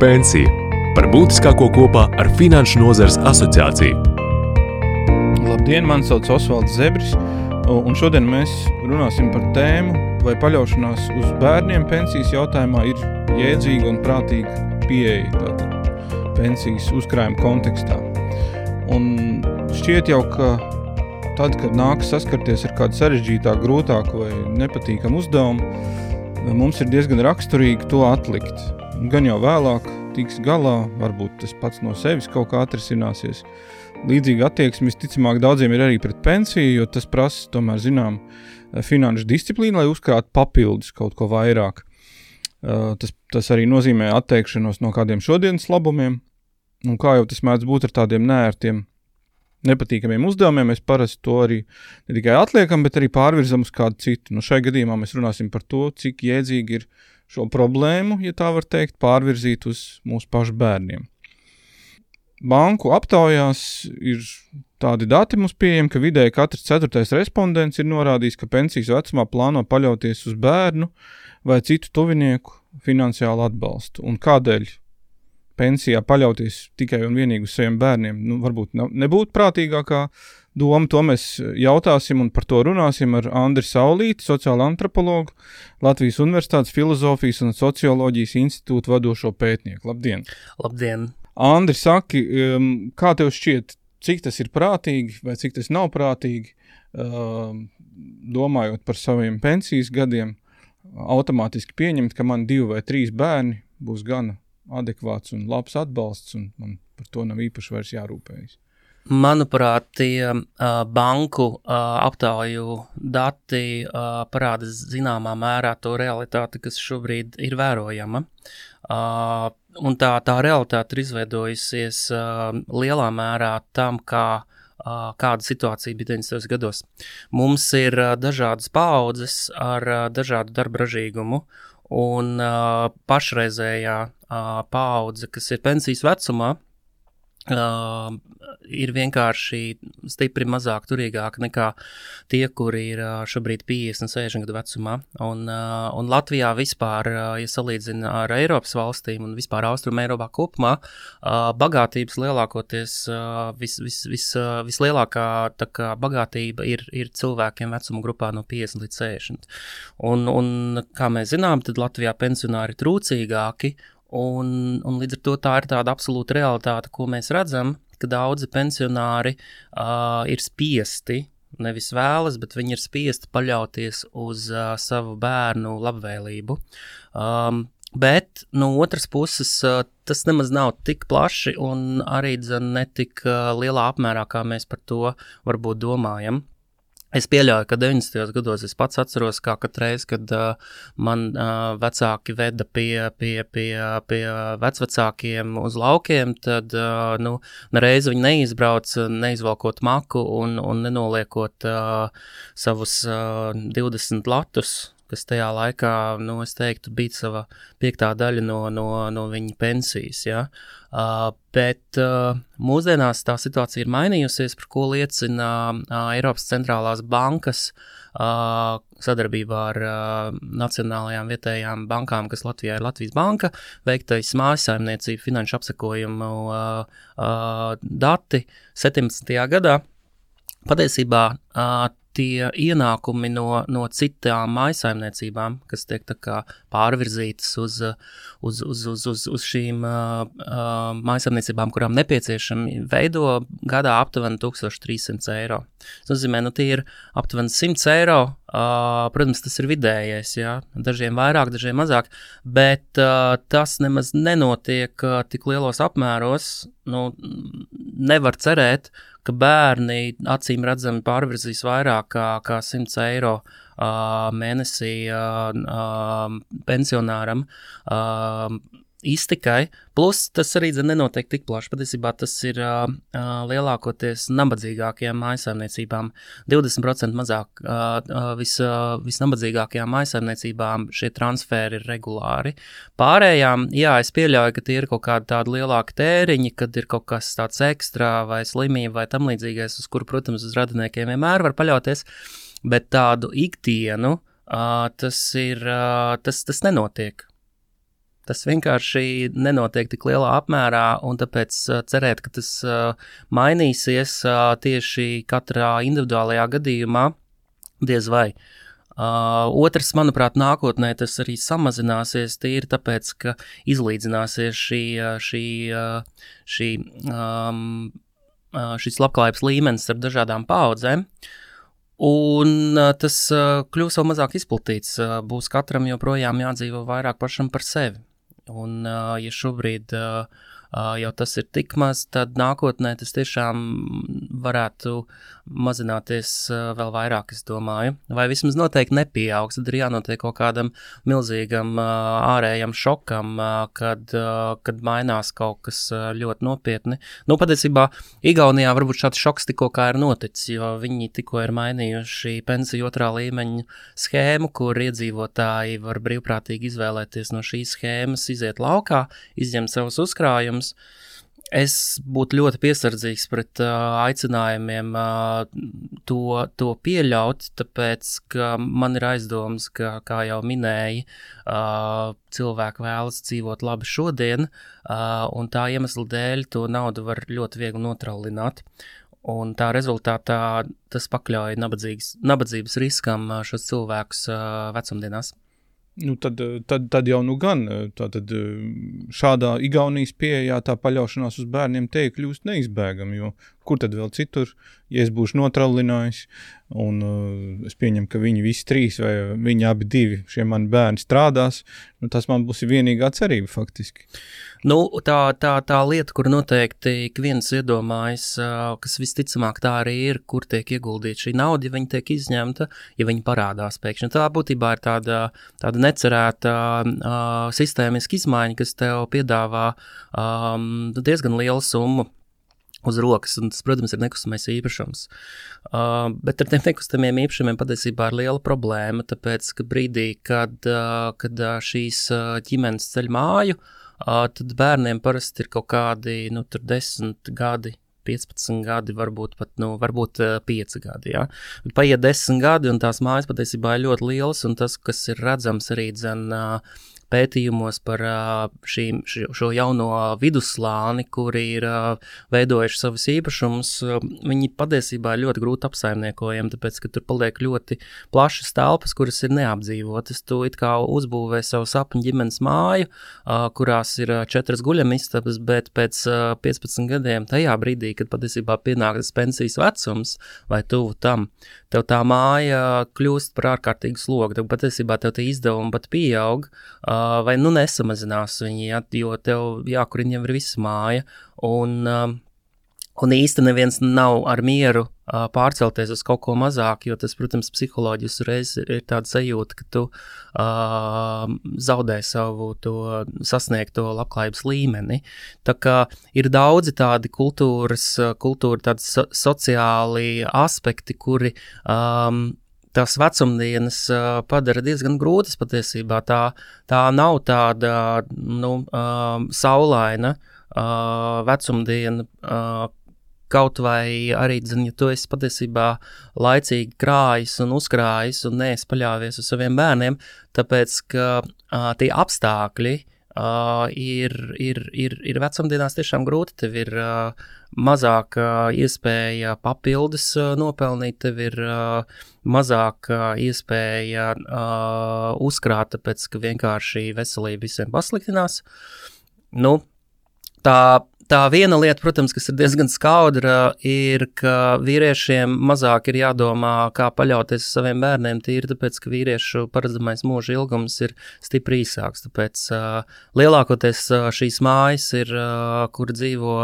pensija par būtiskāko kopā ar Finanšu nozares asociāciju. Labdien, mani sauc Osvalds Zebris, un šodien mēs runāsim par tēmu, vai paļaušanās uz bērniem pensijas jautājumā ir jēdzīga un prātīga pieeja tātad pensijas uzkrājuma kontekstā. Un šķiet jau, ka tad, kad nākas saskarties ar kādu sarežģītāku, grūtāku vai nepatīkamu uzdevumu, mums ir diezgan raksturīgi to atlikt. Gan jau vēlāk tiks galā, varbūt tas pats no sevis kaut kā atrisināsies. Līdzīga attieksme visticamāk daudziem ir arī pret pensiju, jo tas prasa tomēr zinām finanšu disciplīnu, lai uzkrātu papildus kaut ko vairāk. Tas, tas arī nozīmē atteikšanos no kādiem šodienas labumiem, un kā jau tas mēdz būt ar tādiem nērtiem nepatīkamiem uzdevumiem, mēs parasti to arī ne tikai atliekam, bet arī pārvirzam uz kādu citu. Nu, šai gadījumā mēs runāsim par to, cik jēdzīgi ir šo problēmu, ja tā var teikt, pārvirzīt uz mūsu pašu bērniem. Banku aptaujās ir tādi dati mums pieejami, ka vidēji katrs ceturtais respondents ir norādījis, ka pensijas vecumā plāno paļauties uz bērnu vai citu tuvinieku finansiālu atbalstu. Un kādēļ pensijā paļauties tikai un vienīgi uz saviem bērniem, nu, varbūt nebūtu prātīgākā doma. To mēs jautāsim un par to runāsim ar Andriu Saulīti, sociālo antropologu, Latvijas Universitātes filozofijas un socioloģijas institūta vadošo pētnieku. Labdien! Labdien! Andri, saki, kā tev šķiet, cik tas ir prātīgi vai cik tas nav prātīgi, domājot par saviem pensijas gadiem, automātiski pieņemt, ka man divi vai trīs bērni būs gana adekvāts un labs atbalsts, un man par to nav īpaši vairs jārūpējas. Manuprāt, tie uh, banku uh, aptauju dati uh, parāda zināmā mērā to realitāti, kas šobrīd ir vērojama. Uh, un tā, tā realitāte ir izveidojusies uh, lielā mērā tam, kā uh, kāda situācija bija 90. gados. Mums ir uh, dažādas paudzes ar uh, dažādu darba ražīgumu, un uh, pašreizējā uh, paudze, kas ir pensijas vecumā, Uh, ir vienkārši stipri mazāk turīgāka nekā tie, kuri ir uh, šobrīd 50, 60 gadu vecumā. Un, uh, un Latvijā vispār, uh, ja salīdzina ar Eiropas valstīm un vispār Austrum Eiropā kopumā, uh, bagātības lielākoties, uh, vis, vis, vis, uh, vislielākā kā, bagātība ir, ir cilvēkiem vecuma grupā no 50 līdz 60. Un, un kā mēs zinām, tad Latvijā pensionāri ir trūcīgāki Un, un līdz ar to tā ir tāda absolūta realitāte, ko mēs redzam, ka daudzi pensionāri uh, ir spiesti, nevis vēlas, bet viņi ir spiesti paļauties uz uh, savu bērnu labvēlību. Um, Bet no otras puses, tas nemaz nav tik plaši un arī ne tik lielā apmērā, kā mēs par to varbūt domājam. Es pieļauju, ka 90. gados es pats atceros, kā katru reizi, kad uh, man uh, vecāki veda pie, pie, pie, pie vecvecākiem uz laukiem, tad uh, nu, reizi viņi neizbrauc, neizvalkot maku un, un nenoliekot uh, savus uh, 20 latus kas tajā laikā, nu, es teiktu, bija sava piektā daļa no, no, no viņa pensijas. Ja? Uh, bet uh, mūsdienās tā situācija ir mainījusies, par ko liecina uh, Eiropas centrālās bankas uh, sadarbībā ar uh, nacionālajām vietējām bankām, kas Latvijā ir Latvijas banka, veiktais mājasaimniecību finanšu apsekojumu uh, uh, dati 17. gadā. Patiesībā uh, tie ienākumi no, no citām maisaimniecībām, kas tiek pārvirzītas uz, uz, uz, uz, uz, uz šīm uh, maisaimniecībām, kurām nepieciešami, veido gadā aptuveni 1300 eiro. Tas nozīmē, nu, tie ir aptuveni 100 eiro. Uh, protams, tas ir vidējais, jā. dažiem vairāk, dažiem mazāk, bet uh, tas nemaz nenotiek uh, tik lielos apmēros. Nu, nevar cerēt, uh, ka bērni acīm redzami pārvirzīs vairāk kā, kā 100 eiro uh, mēnesī uh, uh, pensionāram. Uh, iztikai. Plus tas arī nenotiek tik plaši. Patiesībā tas ir uh, lielākoties nabadzīgākajām mājsaimniecībām. 20% mazāk uh, vis, uh, visnabadzīgākajām mājsaimniecībām šie transferi ir regulāri. Pārējām, jā, es pieļauju, ka tie ir kaut kādi tādi lielāki tēriņi, kad ir kaut kas tāds ekstra vai slimība vai tam līdzīgais, uz kuru, protams, uz radiniekiem vienmēr var paļauties. Bet tādu ikdienu uh, tas ir, uh, tas, tas nenotiek. Tas vienkārši nenotiek tik lielā apmērā, un tāpēc uh, cerēt, ka tas uh, mainīsies uh, tieši katrā individuālajā gadījumā, diez vai. Uh, otrs, manuprāt, nākotnē tas arī samazināsies tīri tāpēc, ka izlīdzināsies šī, šī, šī, um, šis labklājības līmenis ar dažādām paudzēm. Un tas kļūs vēl mazāk izplatīts. Būs katram joprojām jādzīvo vairāk pašam par sevi. Un, ja šobrīd uh, jau tas ir tik maz, tad nākotnē tas tiešām varētu mazināties vēl vairāk, es domāju. Vai vismaz noteikti nepieaugs, tad ir jānotiek kaut kādam milzīgam ārējam šokam, kad, kad mainās kaut kas ļoti nopietni. Nu, patiesībā Igaunijā varbūt šāds šoks tikko kā ir noticis, jo viņi tikko ir mainījuši pensiju otrā līmeņa schēmu, kur iedzīvotāji var brīvprātīgi izvēlēties no šīs schēmas, iziet laukā, izņemt savus uzkrājumus jautājums. Es būtu ļoti piesardzīgs pret uh, aicinājumiem uh, to, to pieļaut, tāpēc, ka man ir aizdoms, ka, kā jau minēji, uh, cilvēki vēlas dzīvot labi šodien, uh, un tā iemesla dēļ to naudu var ļoti viegli notraulināt. Un tā rezultātā tas pakļauj nabadzības riskam šos cilvēkus uh, vecumdienās. Nu, tad, tad, tad jau nu gan tātad, šādā Igaunijas pieejā tā paļaušanās uz bērniem te kļūst neizbēgama. Jo kur tad vēl citur, ja es būšu notralinājis, un uh, es pieņemu, ka viņi visi trīs vai viņi abi divi šie mani bērni strādās, nu, tas man būs vienīgā cerība faktiski. Nu, tā, tā, tā lieta, kur noteikti ik viens iedomājas, uh, kas visticamāk tā arī ir, kur tiek ieguldīta šī nauda, ja viņa tiek izņemta, ja viņa parādās pēkšņi. Tā būtībā ir tāda, tāda necerēta uh, sistēmiska izmaiņa, kas tev piedāvā um, diezgan lielu summu uz rokas, un tas, protams, ir nekustamais īpašums. Uh, bet ar tiem nekustamiem īpašumiem patiesībā ir liela problēma, tāpēc, ka brīdī, kad, uh, kad uh, šīs uh, ģimenes ceļ māju, uh, tad bērniem parasti ir kaut kādi, nu, tur desmit gadi, 15 gadi, varbūt pat nu, varbūt, uh, 5 gadi. Ja? Paiet 10 gadi, un tās mājas patiesībā ir ļoti lielas, tas, kas ir redzams arī dzen, uh, pētījumos par šīm, šo jauno vidusslāni, kuri ir veidojuši savus īpašumus, viņi patiesībā ir ļoti grūti apsaimniekojami, tāpēc, ka tur paliek ļoti plašas telpas, kuras ir neapdzīvotas. Tu it kā uzbūvē savu sapņu ģimenes māju, kurās ir četras guļamistabas, bet pēc 15 gadiem, tajā brīdī, kad patiesībā pienāk tas pensijas vecums vai tuvu tam, tev tā māja kļūst par ārkārtīgu slogu. Tev patiesībā tev tie izdevumi pat pieaug, uh, vai nu nesamazinās viņi, ja, jo tev jākurina jau ir visa māja. Un, uh, un īsti neviens nav ar mieru uh, pārcelties uz kaut ko mazāku, jo tas, protams, psiholoģiski uzreiz ir, ir tāda sajūta, ka tu uh, zaudē savu to sasniegto labklājības līmeni. Tā kā ir daudzi tādi kultūras, kultūra, tādi so, sociāli aspekti, kuri um, tās vecumdienas padara diezgan grūtas patiesībā. Tā, tā nav tāda nu, saulaina vecumdiena. Kaut vai arī, zin, ja tu esi patiesībā laicīgi krājis un uzkrājis un neesi paļāvies uz saviem bērniem, tāpēc ka uh, tie apstākļi uh, ir, ir, ir, ir vecumdienās tiešām grūti. Tev ir uh, mazāk iespēja papildus nopelnīt, tev ir mazāk iespēja uzkrāt, tāpēc ka vienkārši veselība visiem pasliktinās. Nu, tā Tā viena lieta, protams, kas ir diezgan skaudra, ir, ka vīriešiem mazāk ir jādomā, kā paļauties uz saviem bērniem, tīri tāpēc, ka vīriešu paredzamais mūža ilgums ir stipri īsāks. Tāpēc uh, lielākoties uh, šīs mājas ir, uh, kur dzīvo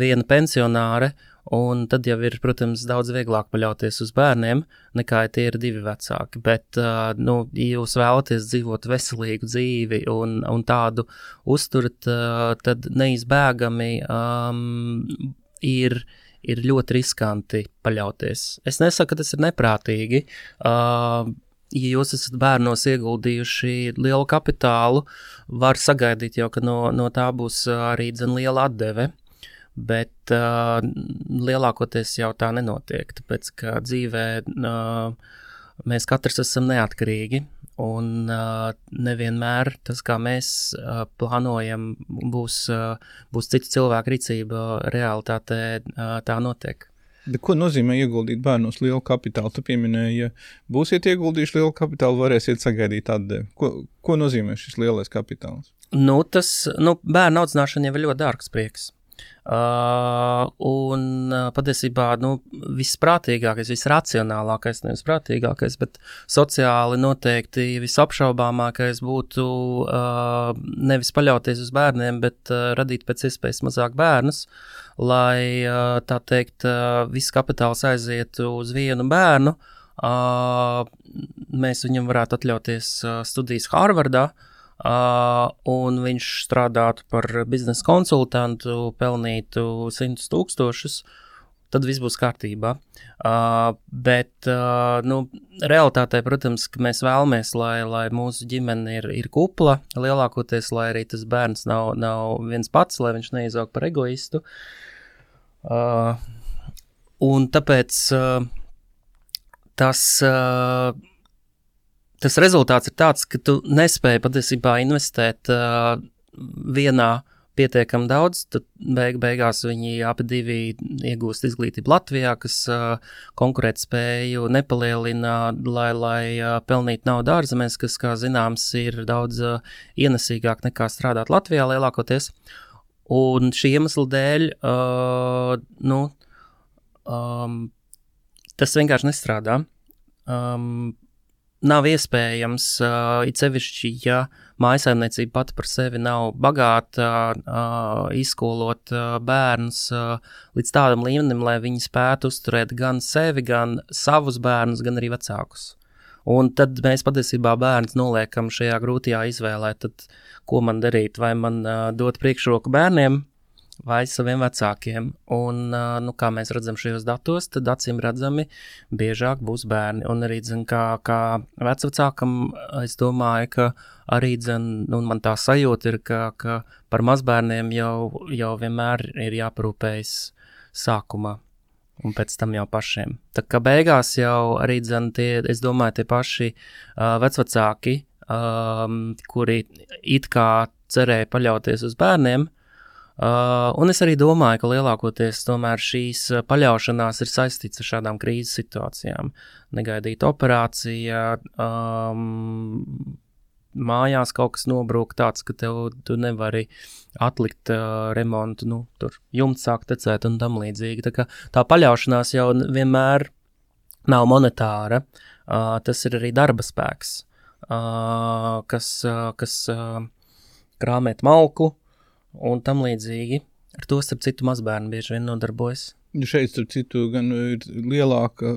viena pensionāre, Un tad jau ir, protams, daudz vieglāk paļauties uz bērniem, nekā ja tie ir divi vecāki. Bet, uh, nu, ja jūs vēlaties dzīvot veselīgu dzīvi un, un tādu uzturat, uh, tad neizbēgami um, ir, ir ļoti riskanti paļauties. Es nesaku, ka tas ir neprātīgi. Uh, ja jūs esat bērnos ieguldījuši lielu kapitālu, var sagaidīt jau, ka no, no tā būs arī dzen liela atdeve bet uh, lielākoties jau tā nenotiek, tāpēc ka dzīvē uh, mēs katrs esam neatkarīgi, Un uh, nevienmēr tas, kā mēs uh, plānojam, būs, uh, būs citu cilvēku rīcība, realitātē uh, tā notiek. Bet ko nozīmē ieguldīt bērnos lielu kapitālu? Tu pieminēji, ja būsiet ieguldījuši lielu kapitālu, varēsiet sagaidīt atdevi. Ko, ko nozīmē šis lielais kapitāls? Nu, tas, nu, bērnu audzināšana jau ir ļoti dārgs prieks. Uh, un uh, patiesībā nu, visprātīgākais, visracionālākais, nevis prātīgākais, bet sociāli noteikti visapšaubāmākais būtu uh, nevis paļauties uz bērniem, bet uh, radīt pēc iespējas mazāk bērnus, lai uh, tā teikt, uh, viss kapitāls aizietu uz vienu bērnu. Uh, mēs viņam varētu atļauties uh, studijas Harvardā. Uh, un viņš strādātu par biznesa konsultantu, pelnītu simtus tūkstošus, tad viss būs kārtībā. Bet nu, realitātē, protams, mēs vēlamies, lai, lai mūsu ģimene ir, ir kupla, lielākoties, lai arī tas bērns nav, nav viens pats, lai viņš neizaug par egoistu. Un tāpēc tas. Tas rezultāts ir tāds, ka tu nespēji patiesībā investēt uh, vienā pietiekami daudz, tad beig beigās viņi abi divi iegūst izglītību Latvijā, kas uh, konkurētspēju nepalielina, lai, lai uh, pelnītu naudu ārzemēs, kas, kā zināms, ir daudz uh, ienesīgāk nekā strādāt Latvijā lielākoties. Un šī iemesla dēļ, uh, nu, um, tas vienkārši nestrādā. Um, nav iespējams, uh, it sevišķi, ja mājsaimniecība pati par sevi nav bagāta, uh, izskolot uh, bērnus uh, līdz tādam līmenim, lai viņi spētu uzturēt gan sevi, gan savus bērnus, gan arī vecākus. Un tad mēs patiesībā bērnus noliekam šajā grūtajā izvēlē, tad ko man darīt, vai man uh, dot priekšroku bērniem, vai saviem vecākiem. Un, nu, kā mēs redzam šajos datos, tad acīm redzami biežāk būs bērni. Un arī, zin, kā, kā vecākam, es domāju, ka arī, zin, nu, man tā sajūta ir, ka, ka par mazbērniem jau, jau vienmēr ir jāparūpējas sākumā. Un pēc tam jau pašiem. Tā kā beigās jau arī, zin, tie, es domāju, tie paši uh, vecvecāki, um, kuri it kā cerēja paļauties uz bērniem, Uh, un es arī domāju, ka lielākoties šīs uh, paļaušanās ir saistīts ar šādām krīzes situācijām. Negaidīta operācija, um, mājās kaut kas nobrūk tāds, ka tev tu nevari atlikt uh, remontu, nu, tur jumts sāk tecēt un tam līdzīgi. Tā, tā paļaušanās jau vienmēr nav monetāra, uh, tas ir arī darba spēks, uh, kas, uh, kas uh, krāmēt malku, un tam līdzīgi. Ar to, starp citu, mazbērni bieži vien nodarbojas. Šeit, starp citu, gan ir lielāka,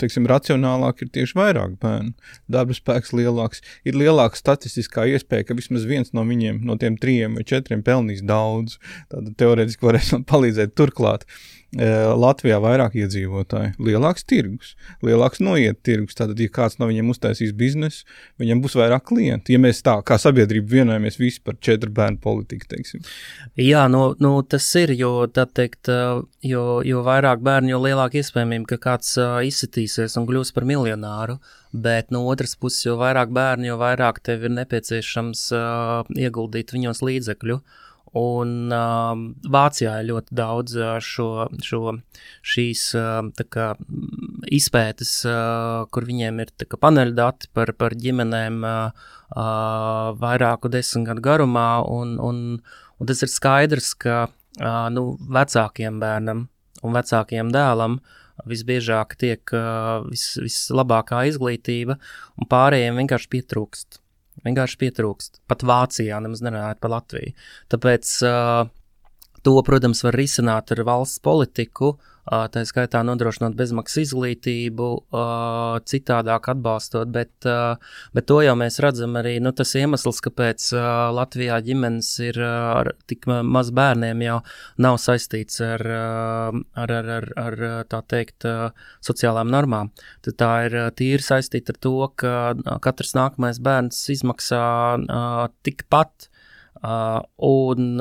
teiksim, racionālāk ir tieši vairāk bērnu. Darba spēks lielāks. Ir lielāka statistiskā iespēja, ka vismaz viens no viņiem, no tiem trijiem vai četriem, pelnīs daudz. Tad teorētiski varēs palīdzēt turklāt. Latvijā vairāk iedzīvotāji, lielāks tirgus, lielāks noiet tirgus. Tātad, ja kāds no viņiem uztaisīs biznesu, viņam būs vairāk klientu. Ja mēs tā kā sabiedrība vienojamies visi par četru bērnu politiku, teiksim. Jā, nu, nu tas ir, jo, teikt, jo, jo vairāk bērnu, jo lielāka iespējamība, ka kāds uh, izsitīsies un kļūs par miljonāru. Bet no otras puses, jo vairāk bērnu, jo vairāk tev ir nepieciešams uh, ieguldīt viņos līdzekļu. Un uh, Vācijā ir ļoti daudz uh, šo, šo, šīs uh, kā, izpētes, uh, kur viņiem ir paneļa dati par, par ģimenēm uh, vairāku desmit gadu garumā. Un, un, un tas ir skaidrs, ka nu, vecākiem bērnam un vecākiem dēlam visbiežāk tiek vis, vislabākā izglītība, un pārējiem vienkārši pietrūkst. Vienkārši pietrūkst. Pat Vācijā nemaz nerunājot par Latviju. Tāpēc uh, to, protams, var risināt ar valsts politiku, tā skaitā nodrošinot bezmaksas izglītību, citādāk atbalstot, bet, bet to jau mēs redzam arī, nu, tas iemesls, kāpēc Latvijā ģimenes ir ar tik maz bērniem jau nav saistīts ar, ar, ar, ar, ar tā teikt, sociālām normām. Tad tā ir tīri saistīta ar to, ka katrs nākamais bērns izmaksā tikpat, un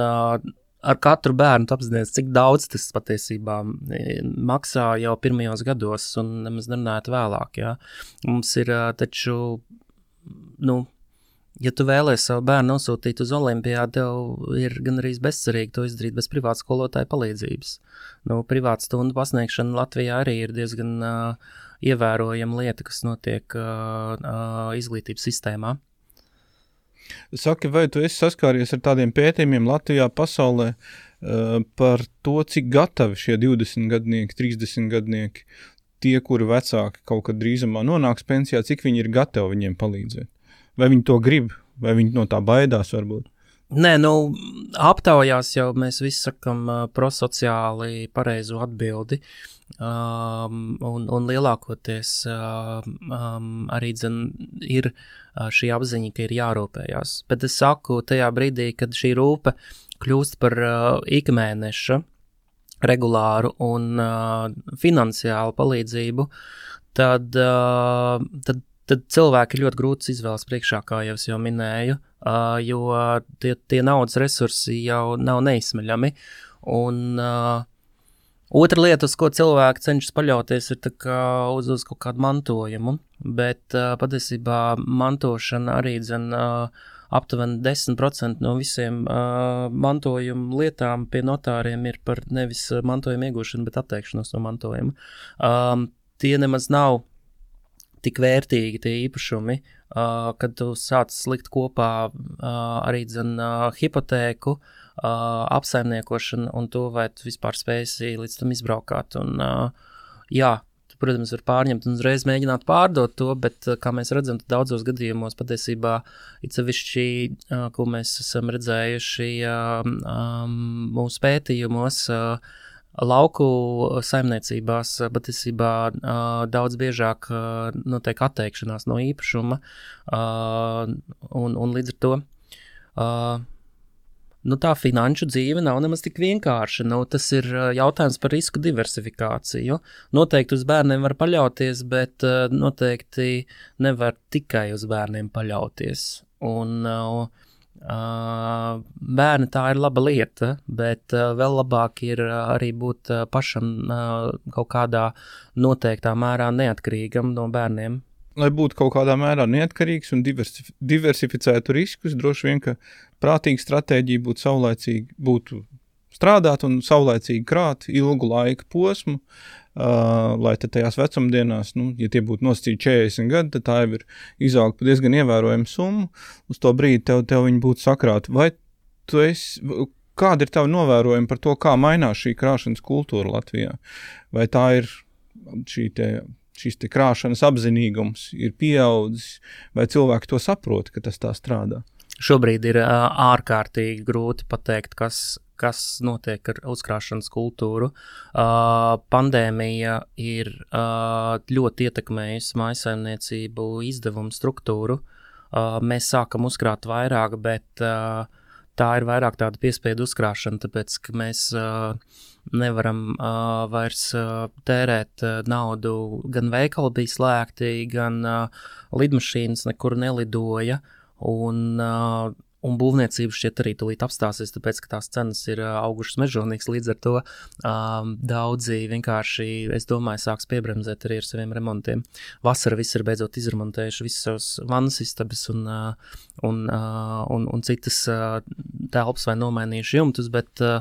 ar katru bērnu apzināties, cik daudz tas patiesībā e, maksā jau pirmajos gados, un nemaz nerunājot vēlāk. Ja? Mums ir taču nu, ja tu vēlēsies savu bērnu nosūtīt uz olimpiādu, tev ir gan arī bezcerīgi to izdarīt bez privāta skolotāja palīdzības. Nu, privāta stundu pasniegšana Latvijā arī ir diezgan uh, ievērojama lieta, kas notiek uh, uh, izglītības sistēmā. Saki, vai tu esi saskāries ar tādiem pētījumiem Latvijā, pasaulē uh, par to, cik gatavi šie 20 gadnieki, 30 gadnieki, tie, kuri vecāki kaut kad drīzumā nonāks pensijā, cik viņi ir gatavi viņiem palīdzēt? Vai viņi to grib, vai viņi no tā baidās varbūt? Nē, nu, aptaujās jau mēs visi sakām uh, prosociāli pareizo atbildi. Um, un, un lielākoties uh, um, arī dzen, ir uh, šī apziņa, ka ir jārūpējas. Bet es saku, tajā brīdī, kad šī rūpe kļūst par uh, ikmēneša regulāru un uh, finansiālu palīdzību, tad, uh, tad tad cilvēki ir ļoti grūts izvēles priekšā, kā jau es jau minēju, uh, jo tie, tie naudas resursi jau nav neizsmeļami. Un, uh, Otra lieta, uz ko cilvēki cenšas paļauties, ir uz, uz kaut kādu mantojumu, bet uh, patiesībā mantošana arī dzen, uh, aptuveni 10% no visiem uh, mantojuma lietām pie notāriem ir par nevis mantojuma iegūšanu, bet atteikšanos no mantojuma. Um, tie nemaz nav tik vērtīgi tie īpašumi, uh, kad tu sāc likt kopā uh, arī dzen, uh, hipotēku, uh, apsaimniekošanu un to, vai tu vispār spēsi līdz tam izbraukāt. Un, jā, tu, protams, var pārņemt un uzreiz mēģināt pārdot to, bet, kā mēs redzam, daudzos gadījumos patiesībā ir sevišķi, ko mēs esam redzējuši mūsu pētījumos, Lauku saimniecībās patiesībā daudz biežāk notiek atteikšanās no īpašuma, un, un līdz ar to nu, tā finanšu dzīve nav nemaz tik vienkārša. Nu, tas ir jautājums par risku diversifikāciju. Noteikti uz bērniem var paļauties, bet noteikti nevar tikai uz bērniem paļauties. Un, bērni tā ir laba lieta, bet vēl labāk ir arī būt pašam kaut kādā noteiktā mērā neatkarīgam no bērniem. Lai būtu kaut kādā mērā neatkarīgs un diversif diversificētu riskus, droši vien, prātīga stratēģija būtu saulēcīgi, būtu strādāt un saulēcīgi krāt ilgu laika posmu, Uh, lai tajās vecumdienās, nu, ja tie būtu nosacīti 40 gadi, tad tā jau ir izaugta diezgan ievērojamu summu. Uz to brīdi tev, tev viņi būtu sakrāti. Vai tu esi, kāda ir tava novērojuma par to, kā mainās šī krāšanas kultūra Latvijā? Vai tā ir šī te šis krāšanas apzinīgums ir pieaudzis, vai cilvēki to saprot, ka tas tā strādā? Šobrīd ir ārkārtīgi grūti pateikt, kas kas notiek ar uzkrāšanas kultūru. Uh, pandēmija ir uh, ļoti ietekmējusi maisaimniecību izdevumu struktūru. Uh, mēs sākam uzkrāt vairāk, bet uh, tā ir vairāk tāda piespiedu uzkrāšana, tāpēc ka mēs uh, nevaram uh, vairs uh, tērēt uh, naudu. Gan veikali bija slēgti, gan uh, lidmašīnas nekur nelidoja. Uh, Un būvniecība šķiet arī tūlīt apstāsies, tāpēc, ka tās cenas ir augušas mežonīgas. Līdz ar to um, daudzi vienkārši, es domāju, sāks piebremzēt arī ar saviem remontiem. Vasarā viss ir beidzot izremontējuši visas savas vannas istabas un, uh, un, uh, un, un citas uh, telpas vai nomainījuši jumtus, bet uh,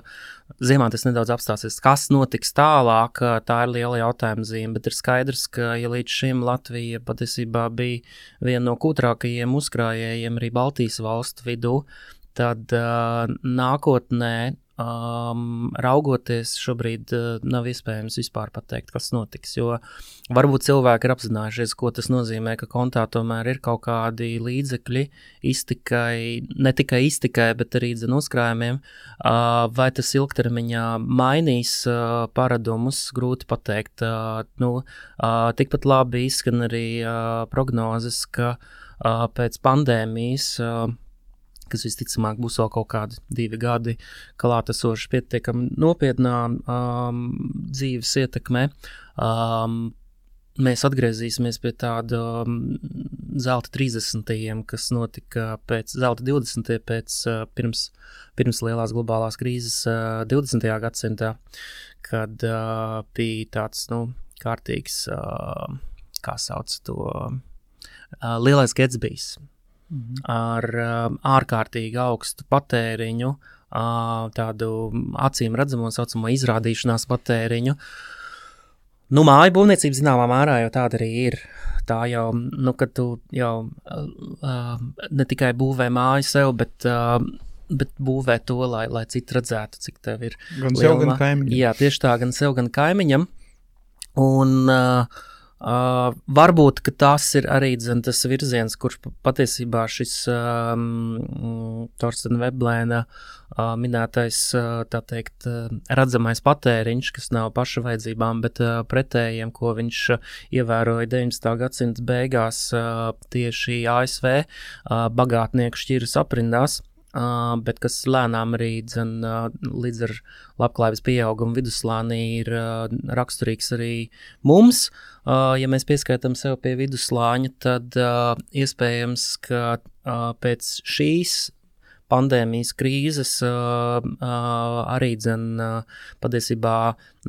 Ziemā tas nedaudz apstāsies. Kas notiks tālāk, tā ir liela jautājuma zīme. Bet ir skaidrs, ka ja līdz šim Latvija patiesībā bija viena no kūtrākajiem uzkrājējiem arī Baltijas valstu vidū, tad uh, nākotnē Um, raugoties, šobrīd uh, nav iespējams vispār pateikt, kas notiks. Jo varbūt cilvēki ir apzinājušies, ko tas nozīmē, ka kontā tomēr ir kaut kādi līdzekļi iztikai, ne tikai iztikai, bet arī uzkrājumiem. Uh, vai tas ilgtermiņā mainīs uh, paradumus, grūti pateikt. Uh, nu, uh, tikpat labi izskan arī uh, prognozes, ka uh, pēc pandēmijas. Uh, kas visticamāk būs vēl kaut kādi divi gadi, klātesoši pietiekami nopietnā um, dzīves ietekmē. Um, mēs atgriezīsimies pie tāda um, zelta 30. kas notika pēc zelta 20. pēc uh, pirms, pirms lielās globālās krīzes uh, 20. gadsimtā, kad uh, bija tāds, nu, kārtīgs, uh, kā sauc to, uh, Lielais Gatsbijs mhm. ar uh, ārkārtīgi augstu patēriņu, uh, tādu acīm redzamo saucamo izrādīšanās patēriņu. Nu, māju būvniecība zināmā mērā jau tāda arī ir. Tā jau, nu, kad tu jau uh, ne tikai būvē māju sev, bet uh, bet būvē to, lai, lai citi redzētu, cik tev ir. Gan sev, gan kaimiņam. Jā, tieši tā, gan sev, gan kaimiņam. Un uh, Uh, varbūt tas ir arī dzen, tas virziens, kurš patiesībā šis um, Torstena Veblēna uh, minētais, uh, teikt, uh, redzamais patēriņš, kas nav paša vajadzībām, bet uh, pretējiem, ko viņš uh, ievēroja 19. gadsimta beigās uh, tieši ASV uh, bagātnieku šķiras aprindās. Uh, bet kas lēnām arī dzen, uh, līdz ar labklājības pieaugumu viduslānī ir uh, raksturīgs arī mums. Ja mēs pieskaitām sev pie viduslāņa, tad iespējams, ka pēc šīs pandēmijas krīzes arī dzen, patiesībā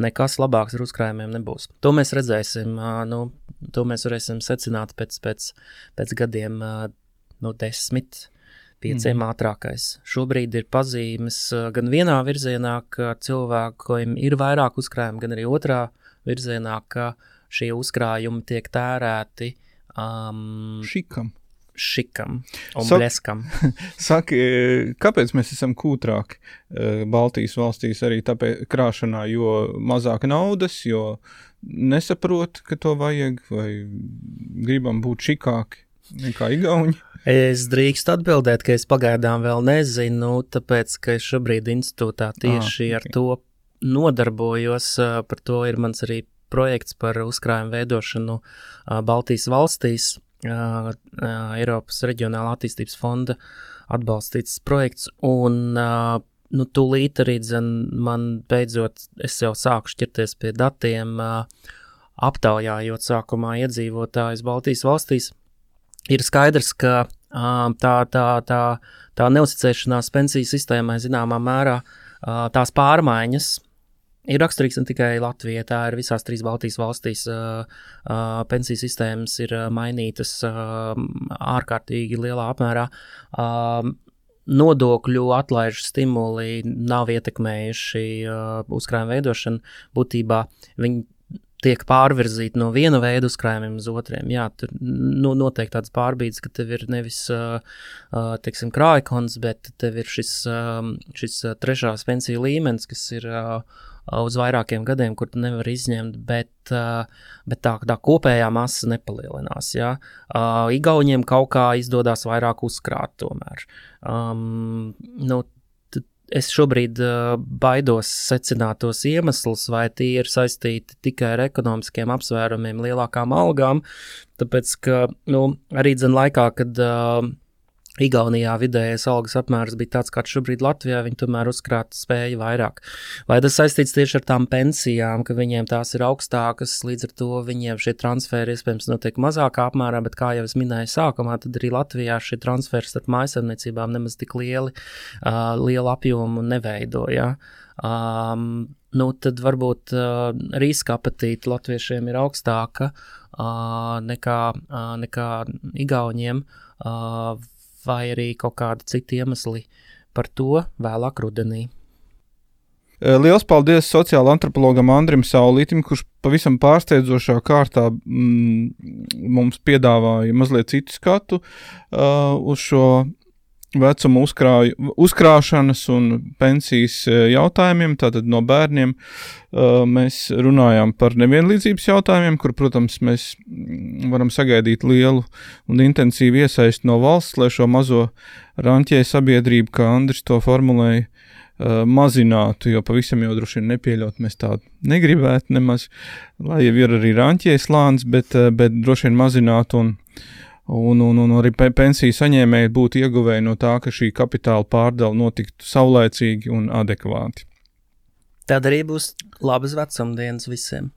nekas labāks ar uzkrājumiem nebūs. To mēs redzēsim, nu, to mēs varēsim secināt pēc, pēc, pēc gadiem, nu, desmit pieciem mm. ātrākais. Šobrīd ir pazīmes gan vienā virzienā, ka cilvēkiem ir vairāk uzkrājumu, gan arī otrā virzienā, ka šie uzkrājumi tiek tērēti um, šikam. Šikam un Sak, bleskam. Saki, kāpēc mēs esam kūtrāki Baltijas valstīs arī tāpēc krāšanā, jo mazāk naudas, jo nesaprot, ka to vajag, vai gribam būt šikāki nekā Igauni? Es drīkstu atbildēt, ka es pagaidām vēl nezinu, tāpēc, ka es šobrīd institūtā tieši à, okay. ar to nodarbojos. Par to ir mans arī projekts par uzkrājumu veidošanu Baltijas valstīs, Eiropas Reģionāla attīstības fonda atbalstīts projekts. Un, nu, tūlīt arī dzen, man beidzot, es jau sāku šķirties pie datiem, aptaujājot sākumā iedzīvotājus Baltijas valstīs ir skaidrs, ka tā, tā, tā, tā neusticēšanās pensiju sistēmai zināmā mērā tās pārmaiņas ir raksturīgs ne tikai Latvijai, tā ir visās trīs Baltijas valstīs. Pensiju sistēmas ir mainītas ārkārtīgi lielā apmērā. Nodokļu atlaižu stimuli nav ietekmējuši uzkrājuma veidošanu. Būtībā viņi tiek pārvirzīti no viena veida uzkrājumiem uz otriem. Jā, tur nu, noteikti tāds pārbīdes, ka tev ir nevis uh, teiksim, krājkons, bet tev ir šis, uh, šis trešās pensiju līmenis, kas ir uh, uz vairākiem gadiem, kur tu nevari izņemt, bet, bet tā, tā kopējā masa nepalielinās. Ja? Igauniem kaut kā izdodas vairāk uzkrāt tomēr. Um, nu, es šobrīd uh, baidos secināt tos iemeslus, vai tie ir saistīti tikai ar ekonomiskiem apsvērumiem, lielākām algām. Tāpēc, ka nu, arī dzen laikā, kad uh, Igaunijā vidējais algas apmērs bija tāds, kāds šobrīd Latvijā, viņi tomēr uzkrāt spēja vairāk. Vai tas saistīts tieši ar tām pensijām, ka viņiem tās ir augstākas, līdz ar to viņiem šie transferi iespējams notiek mazākā apmērā, bet kā jau es minēju sākumā, tad arī Latvijā šie transferi starp mājasemniecībām nemaz tik lieli, uh, lielu apjomu neveidoja. Um, nu, tad varbūt uh, riska apetīte latviešiem ir augstāka uh, nekā, uh, nekā igauniem. Uh, vai arī kaut kādi citi iemesli par to vēlāk rudenī. Liels paldies sociāla antropologam Andrim Saulītam, kurš pavisam pārsteidzošā kārtā mm, mums piedāvāja mazliet citu skatu uh, uz šo vecuma uzkrāju, uzkrāšanas un pensijas e, jautājumiem, tātad no bērniem, e, mēs runājām par nevienlīdzības jautājumiem, kur, protams, mēs mm, varam sagaidīt lielu un intensīvu iesaistu no valsts, lai šo mazo ranķēju sabiedrību, kā Andris to formulēja, e, mazinātu, jo pavisam jau droši vien nepieļaut mēs tādu negribētu nemaz, lai jau ir arī ranķējas slānis, bet, bet droši vien mazinātu un un, un, un arī pensiju saņēmēji būtu ieguvēji no tā, ka šī kapitāla pārdala notiktu saulēcīgi un adekvāti. Tad arī būs labas vecumdienas visiem.